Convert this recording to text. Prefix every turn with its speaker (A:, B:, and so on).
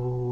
A: oh.